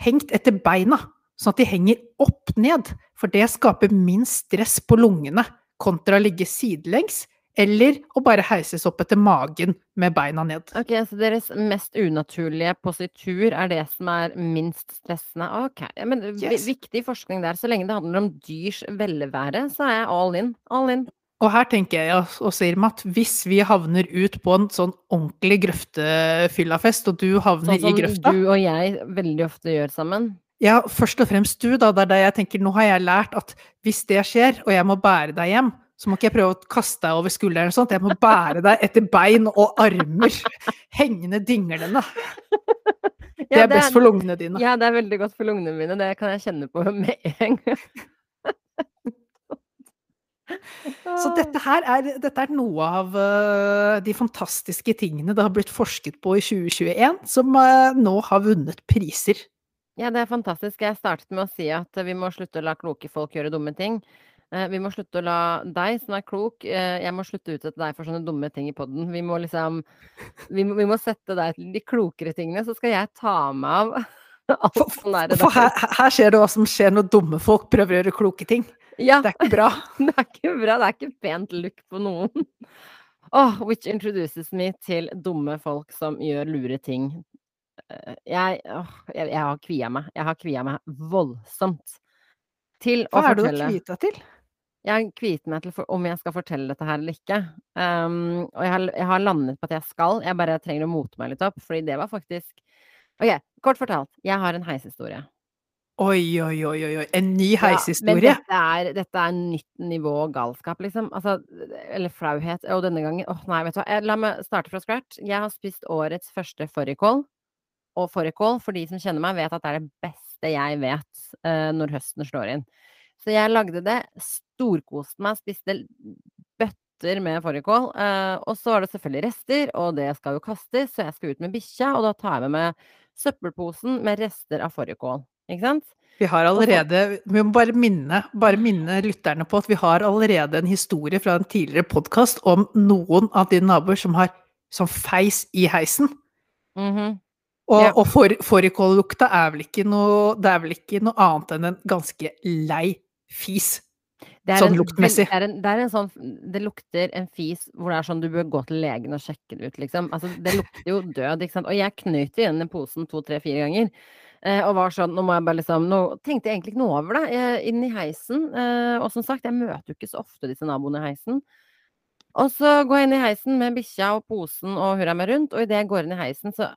hengt etter beina, sånn at de henger opp ned. For det skaper minst stress på lungene kontra å ligge sidelengs, eller å bare heises opp etter magen med beina ned. Ok, så deres mest unaturlige positur er det som er minst stressende? Ok, men Yes. viktig forskning der. Så lenge det handler om dyrs velvære, så er jeg all in. All in. Og her tenker jeg og- sier at hvis vi havner ut på en sånn ordentlig grøftefyllafest, og du havner Sånn som i grøfta du og jeg veldig ofte gjør sammen. Ja, først og fremst du, da. Det er det jeg tenker. Nå har jeg lært at hvis det skjer, og jeg må bære deg hjem, så må ikke jeg prøve å kaste deg over skulderen sånn at Jeg må bære deg etter bein og armer, hengende dinglende. Det er best for lungene dine. Ja, det er veldig godt for lungene mine. Det kan jeg kjenne på med en gang. Så dette her er, dette er noe av eh, de fantastiske tingene det har blitt forsket på i 2021, som eh, nå har vunnet priser. Ja, det er fantastisk. Jeg startet med å si at vi må slutte å la kloke folk gjøre dumme ting. Eh, Vi må slutte å la deg som er klok, eh, jeg må slutte ut etter deg for sånne dumme ting i poden. Vi må liksom vi må, vi må sette deg til de klokere tingene, så skal jeg ta meg av alt For, sånn der. for her, her skjer det hva som skjer når dumme folk prøver å gjøre kloke ting. Ja, Det er ikke bra. det er ikke bra. Det er ikke pent look på noen. Oh, which introduces me til dumme folk som gjør lure ting. Eh, Jeg, oh, jeg, jeg har kvia meg. Jeg har kvia meg voldsomt til å Hva er det du har kviet deg til? Jeg kviet meg til for, om jeg skal fortelle dette her eller ikke. Um, og jeg har, jeg har landet på at jeg skal. Jeg bare trenger å mote meg litt opp, fordi det var faktisk OK, kort fortalt. Jeg har en heishistorie. Oi, oi, oi, oi. En ny Ja, men dette er, dette er nytt nivå galskap, liksom. Altså, eller flauhet. Og denne gangen Åh, nei, vet du hva. Jeg, la meg starte fra scratch. Jeg har spist årets første fårikål. Og fårikål, for de som kjenner meg, vet at det er det beste jeg vet uh, når høsten slår inn. Så jeg lagde det, storkoste meg, spiste bøtter med fårikål. Eh, og så var det selvfølgelig rester, og det skal jo kastes, så jeg skal ut med bikkja, og da tar jeg med meg søppelposen med rester av fårikål. Ikke sant? Vi har allerede Vi må bare minne, bare minne lytterne på at vi har allerede en historie fra en tidligere podkast om noen av dine naboer som har som feis i heisen. Mhm. Og, Ja. og fårikållukta er vel ikke noe Det er vel ikke noe annet enn en ganske lei fis. Det Sånn en luktmessig. Det er, en, det en sånn Det lukter en fis hvor det er sånn du bør gå til legen og sjekke det ut, liksom. Altså, det lukter jo død, ikke sant. Og jeg knøt igjen den posen to, tre, fire ganger. Eh, og var sånn Nå må jeg bare liksom Nå tenkte jeg egentlig ikke noe over det. Inn i heisen. Eh, og som sagt, jeg møter jo ikke så ofte disse naboene i heisen. Og så går jeg inn i heisen med bikkja og posen og hurra meg rundt, og idet jeg går inn i heisen, så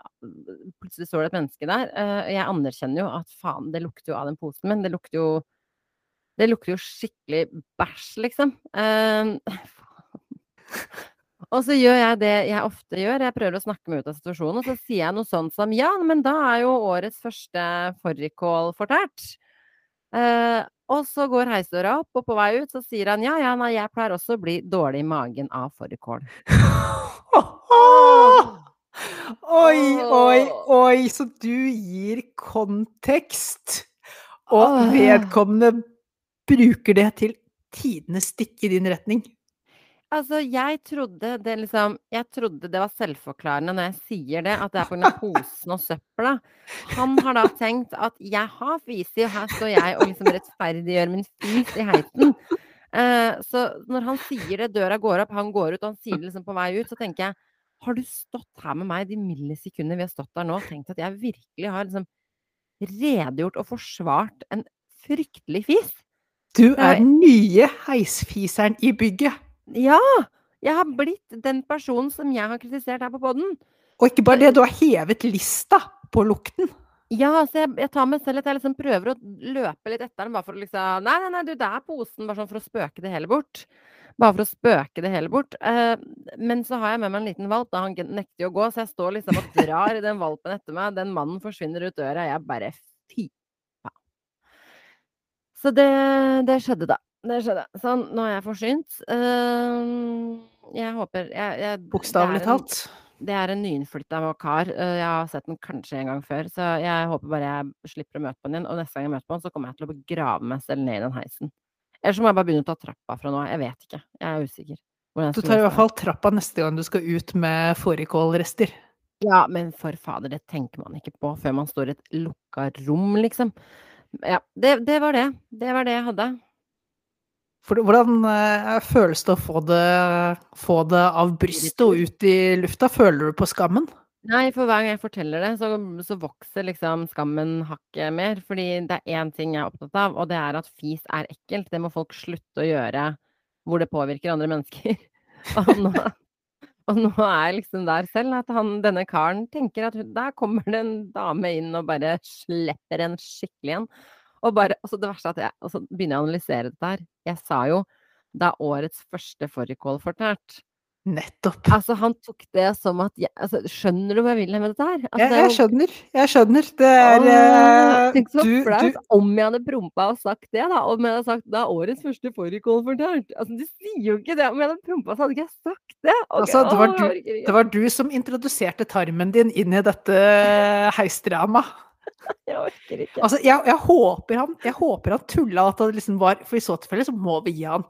plutselig står det et menneske der. Eh, jeg anerkjenner jo at faen, det lukter jo av den posen min. Det lukter jo det lukter jo skikkelig bæsj, liksom. Uh, og så gjør jeg det jeg ofte gjør, jeg prøver å snakke meg ut av situasjonen, og så sier jeg noe sånt som ja, men da er jo årets første fårikål fortært. Uh, og så går heisdøra opp, og på vei ut så sier han ja, ja, nei, jeg pleier også å bli dårlig i magen av fårikål. Oi, oi, oi, så du gir kontekst, og vedkommende bruker det til tidenes stikk i din retning. Altså, jeg trodde det liksom Jeg trodde det var selvforklarende når jeg sier det, at det er pga. posen og søpla. Han har da tenkt at jeg har fisi, og her står jeg og liksom rettferdiggjør min fis i heisen. Eh, så når han sier det, døra går opp, han går ut, og han sier det liksom på vei ut, så tenker jeg Har du stått her med meg de millisekundene vi har stått der nå, og tenkt at jeg virkelig har liksom redegjort og forsvart en fryktelig fis? Du er den nye heisfiseren i bygget. Ja! Jeg har blitt den personen som jeg har kritisert her på podden. Og ikke bare det, du har hevet lista på lukten. Ja, så jeg, jeg tar meg selv at jeg liksom prøver å løpe litt etter den, bare for å liksom Nei, nei, nei, du, det er posen, bare sånn for å spøke det hele bort. Bare for å spøke det hele bort. Eh, men så har jeg med meg en liten valp, da han nekter jo å gå, så jeg står liksom og drar i den valpen etter meg. Den mannen forsvinner ut døra, jeg bare fy. Så det, det skjedde, da. Det skjedde. Sånn, nå er jeg forsynt. Uh, jeg håper jeg, jeg, Bokstavelig det en- talt. det er en nyinnflytta kar. Uh, Jeg har sett den kanskje en gang før, så jeg håper bare jeg slipper å møte på den igjen. Og neste gang jeg møter på den, så kommer jeg til å begrave meg selv ned i den heisen. Eller så må jeg bare begynne å ta trappa fra nå av. Jeg vet ikke. Jeg er usikker. jeg Du tar i hvert fall trappa neste gang du skal ut med fårikålrester. Ja, men for fader, det tenker man ikke på før man står i et lukka rom, liksom. Ja, det, det var det. Det var det jeg hadde. For, hvordan uh, føles det å få det, få det av brystet og ut i lufta? Føler du på skammen? Nei, for hver gang jeg forteller det, så, så vokser liksom skammen hakket mer. Fordi det er én ting jeg er opptatt av, og det er at fis er ekkelt. Det må folk slutte å gjøre hvor det påvirker andre mennesker. Og nå, og nå er jeg liksom der selv, at han, denne karen tenker at der kommer det en dame inn og bare slipper en skikkelig en. Og bare, og så det verste er at jeg, og så begynner jeg å analysere dette her. Jeg sa jo er årets første fårikål fortært. Nettopp. Altså, han tok det som at jeg, altså, Skjønner du hva jeg vil med dette her? Altså, Jeg, jeg jo- skjønner. Jeg skjønner. Det er Åh, eh, Tenk så flaut om jeg hadde prompa og sagt det, da. Om jeg hadde sagt det er årets første fårikål fortært. Altså, du sier jo ikke det. Om jeg hadde prompa, så hadde ikke jeg sagt det. Okay. Altså, det var du- det var du som introduserte tarmen din inn i dette heisdramaet. Jeg orker ikke. Altså, jeg, jeg, håper han, jeg håper han tulla at det liksom var For i så tilfelle så må vi gi han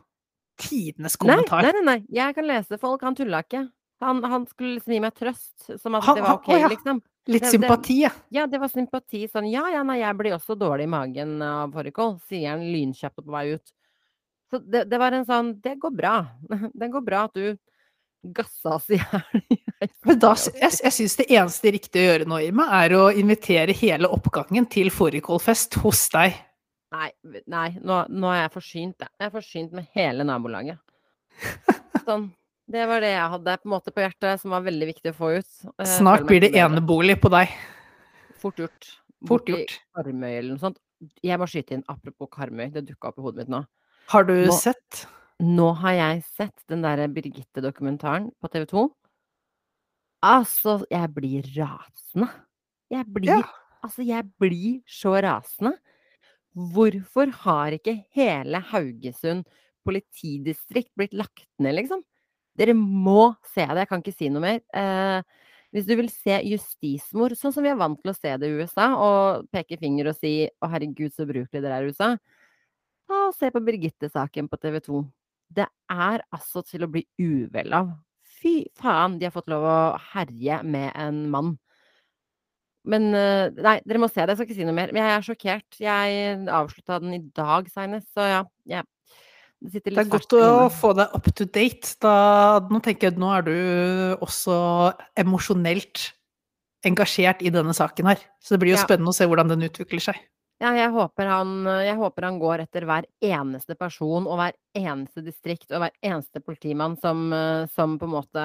tidenes kommentar. nei, nei, nei. Jeg kan lese folk. Han tulla ikke. Han, han skulle liksom gi meg trøst, som at Han- det var ok, å ja. liksom. Litt det- sympati, ja. Ja, det var sympati. Sånn ja, ja, nei, jeg blir også dårlig i magen av fårikål, sier han lynkjapt på vei ut. Så det, det var en sånn Det går bra. Det går bra at du gassa oss i hjel. Men da, jeg, jeg syns det eneste riktige å gjøre nå, Irma, er å invitere hele oppgangen til fårikålfest hos deg. Nei, nei nå, nå er jeg forsynt, jeg. Er forsynt med hele nabolaget. Sånn. Det var det jeg hadde på på hjertet, som var veldig viktig å få ut. Eh, Snart blir det enebolig på deg. Fort gjort. Fort gjort. Karmøy eller noe sånt. Jeg må skyte inn, apropos Karmøy, det dukka opp i hodet mitt nå. Har du Nå- sett? Nå har jeg sett den derre Birgitte-dokumentaren på TV 2. Altså, jeg blir rasende. Jeg blir Ja. Altså, jeg blir så rasende. Hvorfor har ikke hele Haugesund politidistrikt blitt lagt ned, liksom? Dere må se det, jeg kan ikke si noe mer. Eh, hvis du vil se justismord, sånn som vi er vant til å se det i USA, og peke finger og si 'Å, herregud, så ubrukelig dere er i USA', ta og se på Birgitte-saken på TV 2. Det er altså til å bli uvel av. Fy faen, de har fått lov å herje med en mann. Men eh, Nei, dere må se det, jeg skal ikke si noe mer. Men jeg er sjokkert. Jeg avslutta den i dag seinest, så ja. jeg- det sitter Det er godt å få deg up to date. Da, nå tenker jeg at nå er du også emosjonelt engasjert i denne saken her. Så det blir jo Ja. spennende å se hvordan den utvikler seg. Ja, jeg håper, han, jeg håper han går etter hver eneste person og hver eneste distrikt og hver eneste politimann som, som på en måte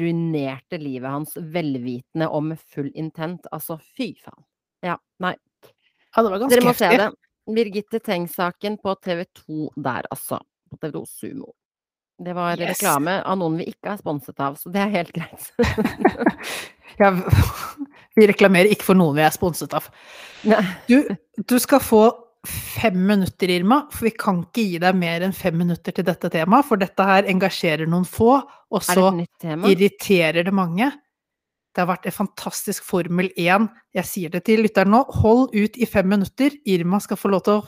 ruinerte livet hans velvitende og med full intent. Altså, fy faen. Ja, nei. Ja, det var ganske Dere må se det. Birgitte Tengs-saken på TV 2 der, altså. På TV 2 Sumo. Det var Yes. reklame av noen vi ikke er sponset av, så det er helt greit. Ja, vi reklamerer ikke for noen vi er sponset av. Du, du skal få fem minutter, Irma, for vi kan ikke gi deg mer enn fem minutter til dette temaet, for dette her engasjerer noen få, og så det irriterer det mange. Det har vært en fantastisk Formel 1. Jeg sier det til lytteren nå, hold ut i fem minutter. Irma skal få lov til å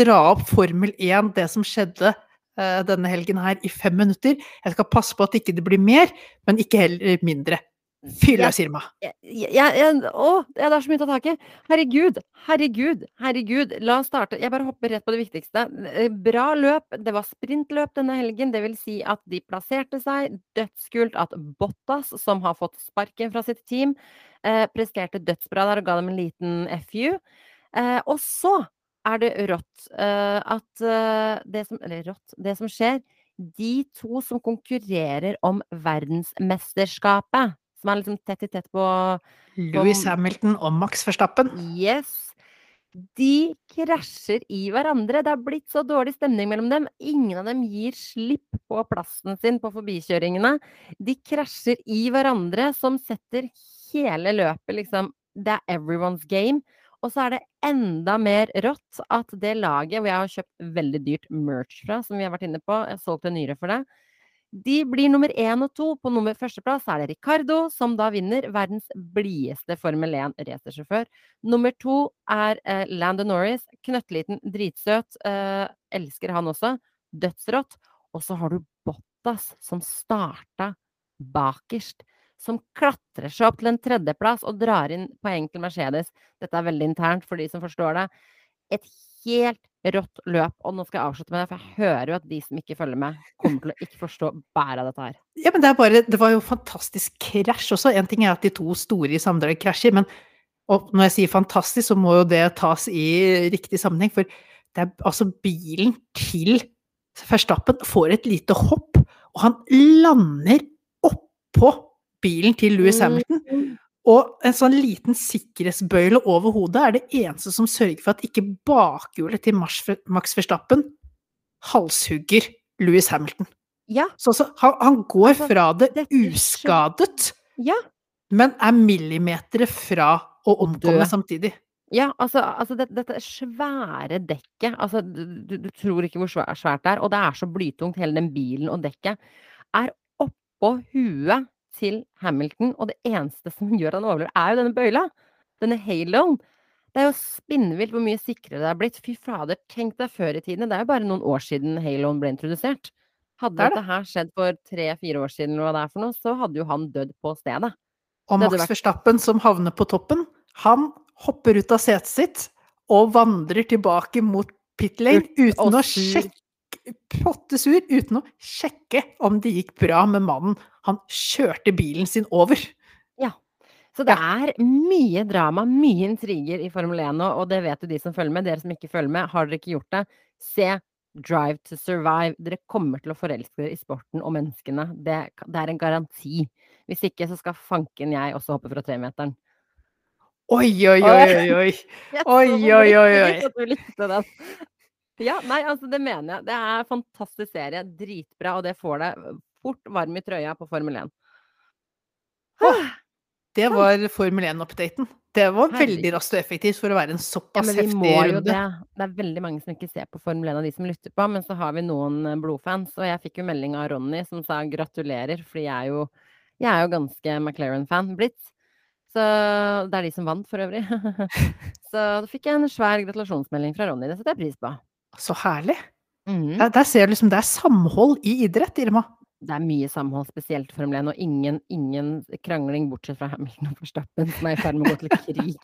dra opp Formel 1, det som skjedde eh, denne helgen her, i fem minutter. Jeg skal passe på at ikke det blir mer, men ikke heller mindre. Fyr løs, Sirma. Jeg, jeg, jeg, å, det er så mye å ta tak i. Herregud, herregud, herregud. La oss starte. Jeg bare hopper rett på det viktigste. Eh, Bra løp. Det var sprintløp denne helgen. Det vil si at de plasserte seg. Dødskult at Bottas, som har fått sparken fra sitt team, eh, presterte dødsbra der og ga dem en liten FU. Eh, og så er det rått eh, at eh, det som Eller rått. Det som skjer De to som konkurrerer om verdensmesterskapet, som er liksom tett i tett på Louis Hamilton og Max Verstappen. Yes. De krasjer i hverandre. Det har blitt så dårlig stemning mellom dem. Ingen av dem gir slipp på plassen sin på forbikjøringene. De krasjer i hverandre, som setter hele løpet liksom Det er everyone's game. Og så er det enda mer rått at det laget hvor jeg har kjøpt veldig dyrt merch fra, som vi har vært inne på, jeg har solgt en nyre for det, de blir nummer én og to. På nummer førsteplass er det Ricardo, som da vinner. Verdens blideste Formel 1-racersjåfør. Nummer to er eh, Landon Norris. Knøttliten, dritsøt. Eh, elsker han også. Dødsrått. Og så har du Bottas, som starta bakerst. Som klatrer seg opp til en tredjeplass og drar inn poeng til Mercedes. Dette er veldig internt for de som forstår det. Et helt rått løp. Og nå skal jeg avslutte med det, for jeg hører jo at de som ikke følger med, kommer til å ikke forstå bæret av dette her. Ja, men det er bare Det var jo fantastisk krasj også. En ting er at de to store i sammendrag krasjer, men når jeg sier fantastisk, så må jo det tas i riktig sammenheng. For det er altså bilen til Verstappen får et lite hopp, og han lander oppå bilen til Louis Hamilton. Og en sånn liten sikkerhetsbøyle over hodet er det eneste som sørger for at ikke bakhjulet til Max Verstappen halshugger Louis Hamilton. Ja, Så altså, han, han går Altså, fra det uskadet, ja. men er millimeter fra å omkomme samtidig. Ja, altså, altså det, dette svære dekket altså, du, du, du tror ikke hvor svært det er, og det er så blytungt, hele den bilen og dekket, er oppå huet til Hamilton, og det eneste som gjør at han overlever, er jo denne bøyla. Denne haloen. Det er jo spinnvilt hvor mye sikrere det er blitt. Fy fader, tenk deg før i tiden. Det er jo bare noen år siden haloen ble introdusert. Hadde Det det. dette her skjedd for tre-fire år siden, eller hva det er for noe, så hadde jo han dødd på stedet. Og Max vært- Verstappen, som havner på toppen, han hopper ut av setet sitt og vandrer tilbake mot pit lane uten å sur. Sjekke Pottesur uten å sjekke om det gikk bra med mannen han kjørte bilen sin over. Ja. Så det er mye drama, mye intriger i Formel 1 nå, og det vet jo de som følger med. Dere som ikke følger med, har dere ikke gjort det, se Drive to Survive. Dere kommer til å forelske dere i sporten og menneskene. Det, det er en garanti. Hvis ikke, så skal fanken jeg også hoppe fra tremeteren. Oi, oi, oi, oi, oi. Oi, oi, oi, Ja, nei, altså det mener jeg. Det er fantastisk serie. Dritbra, og det får deg fort varm i trøya på Formel 1. Det var Formel 1-updaten. Det var veldig raskt og effektivt for å være en såpass ja, heftig runde. det. Det er veldig mange som ikke ser på Formel 1 av de som lytter på, men så har vi noen eh, blodfans. Og jeg fikk jo melding av Ronny som sa gratulerer, fordi jeg er jo, jeg er jo ganske McLaren-fan blitt. Så det er de som vant, for øvrig. så da fikk jeg en svær gratulasjonsmelding fra Ronny. Det setter jeg pris på. Så herlig. Mm. Der, der ser du liksom det er samhold i idrett, Irma. Det er mye samhold, spesielt i Formel 1, og ingen, ingen krangling bortsett fra Hamilton og Forstappen, som er i ferd med å gå til krig.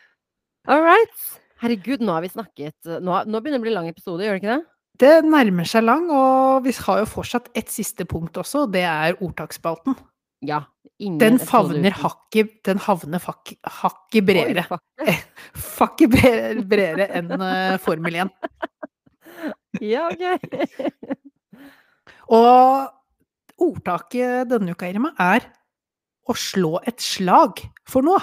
All right. Herregud, nå har vi snakket Nå, nå begynner det å bli lang episode, gjør det ikke det? Det nærmer seg lang, og vi har jo fortsatt et siste punkt også, og det er ordtaksspalten. Ja. Den favner hakket Den havner hakket bredere. Hakket. Bredere enn eh, Formel 1. Ja, ok. Og ordtaket denne uka, Irma, er å slå et slag for noe.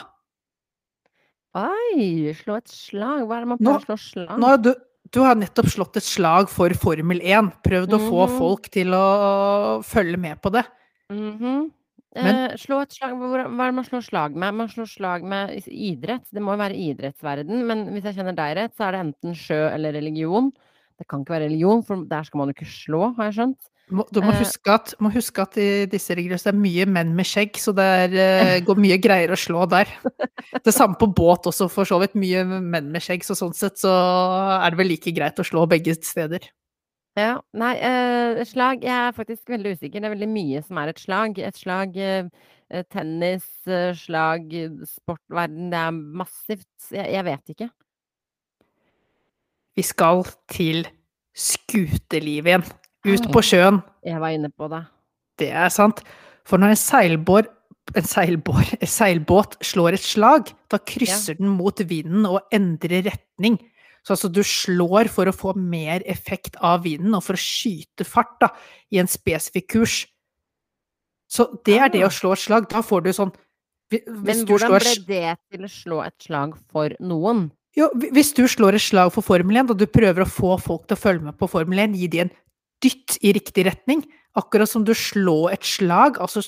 Oi, slå et slag. Hva er det man prøver å slå slag? Nå du, du har nettopp slått et slag for Formel 1. Prøvd å få Mhm. folk til å følge med på det. Mhm. Men- eh, slå et slag Hva er det man slår slag med? Man slår slag med idrett. Det må jo være idrettsverden, men hvis jeg kjenner deg rett, så er det enten sjø eller religion. Det kan ikke være religion, for der skal man jo ikke slå, har jeg skjønt. Du må Eh. huske at, må huske at i disse reglene er mye menn med skjegg, så det er, eh, går mye greier å slå der. Det samme på båt også, for så vidt. Mye menn med skjegg, så sånn sett så er det vel like greit å slå begge steder. Ja, nei, eh, slag Jeg er faktisk veldig usikker. Det er veldig mye som er et slag. Et slag eh, tennis, eh, slag sportverden. Det er massivt. Jeg, jeg vet ikke. Vi skal til skutelivet igjen. Ut på sjøen. Jeg var inne på det. Det er sant. For når en seilbår en seilbår, en seilbåt slår et slag, da krysser den mot vinden og endrer retning. Så altså du slår for å få mer effekt av vinden og for å skyte fart da, i en spesifikk kurs. Så det er det Ah. å slå et slag. Da får du sånn Men hvordan slår ble det til å slå et slag for noen? Jo, hvis du slår et slag for Formel 1, og du prøver å få folk til å følge med på Formel 1, gi de en dytt i riktig retning, akkurat som du slår et slag, altså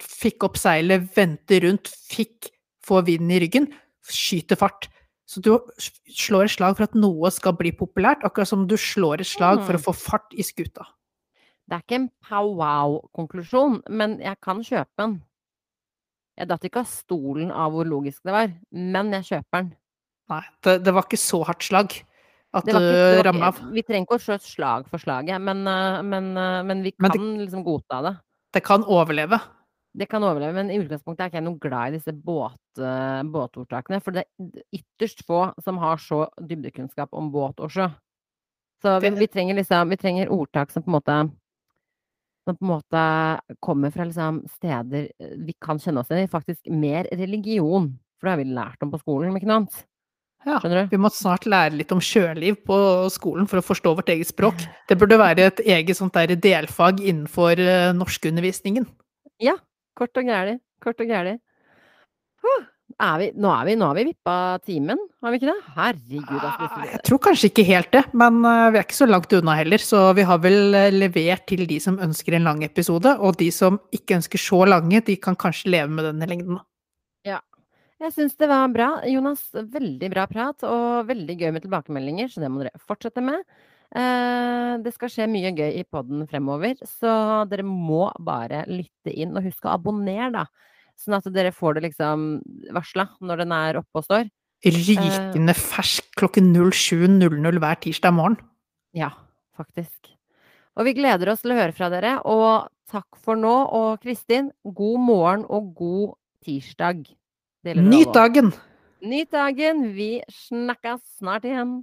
fikk opp seilet, vente rundt, fikk få vinden i ryggen, skyte fart. Så du slår et slag for at noe skal bli populært, akkurat som du slår et slag for å få fart i skuta. Det er ikke en pow-wow-konklusjon, men jeg kan kjøpe den. Jeg datt ikke av stolen av hvor logisk det var, men jeg kjøper den. Nei, det, det var ikke så hardt slag at ikke, du av. vi trenger ikke å slå slag for slaget, men, eh, men, eh, men vi Men kan det- liksom godta det. Det kan overleve. Det kan overleve, men i utgangspunktet er ikke jeg noe glad i disse båt, eh, båtordtakene. For det er ytterst få som har så dybdekunnskap om båt og sjø. Så vi, vi trenger liksom Vi trenger ordtak som på en måte som på en måte kommer fra liksom steder eh, vi kan kjenne oss igjen i. Faktisk mer religion. For det har vi lært om på skolen, om ikke noe annet. Ja. Vi må snart lære litt om sjøliv på skolen for å forstå vårt eget språk. Det burde være et eget sånt der delfag innenfor norskundervisningen. norskundervisningen. Kort og gæli. Kort og gæli. Huh. Er vi, nå, er vi, nå har vi vippa timen, har vi ikke det? Herregud, altså. Ah, Jeg tror kanskje ikke helt det, men eh, vi er ikke så langt unna heller. Så vi har vel eh, levert til de som ønsker en lang episode, og de som ikke ønsker så lange, de kan kanskje leve med denne lengden. Jeg syns det var bra, Jonas. Veldig bra prat, og veldig gøy med tilbakemeldinger, så det må dere fortsette med. Eh, det skal skje mye gøy i podden fremover, så dere må bare lytte inn. Og husk å abonnere, da. Sånn at dere får det liksom varsla når den er oppe og står. Rykende fersk klokken 07.00 hver tirsdag morgen. Ja, faktisk. Og vi gleder oss til å høre fra dere. Og takk for nå. Og Kristin, god morgen og god tirsdag. Nyt dagen! Nyt dagen. Vi snakkes snart igjen.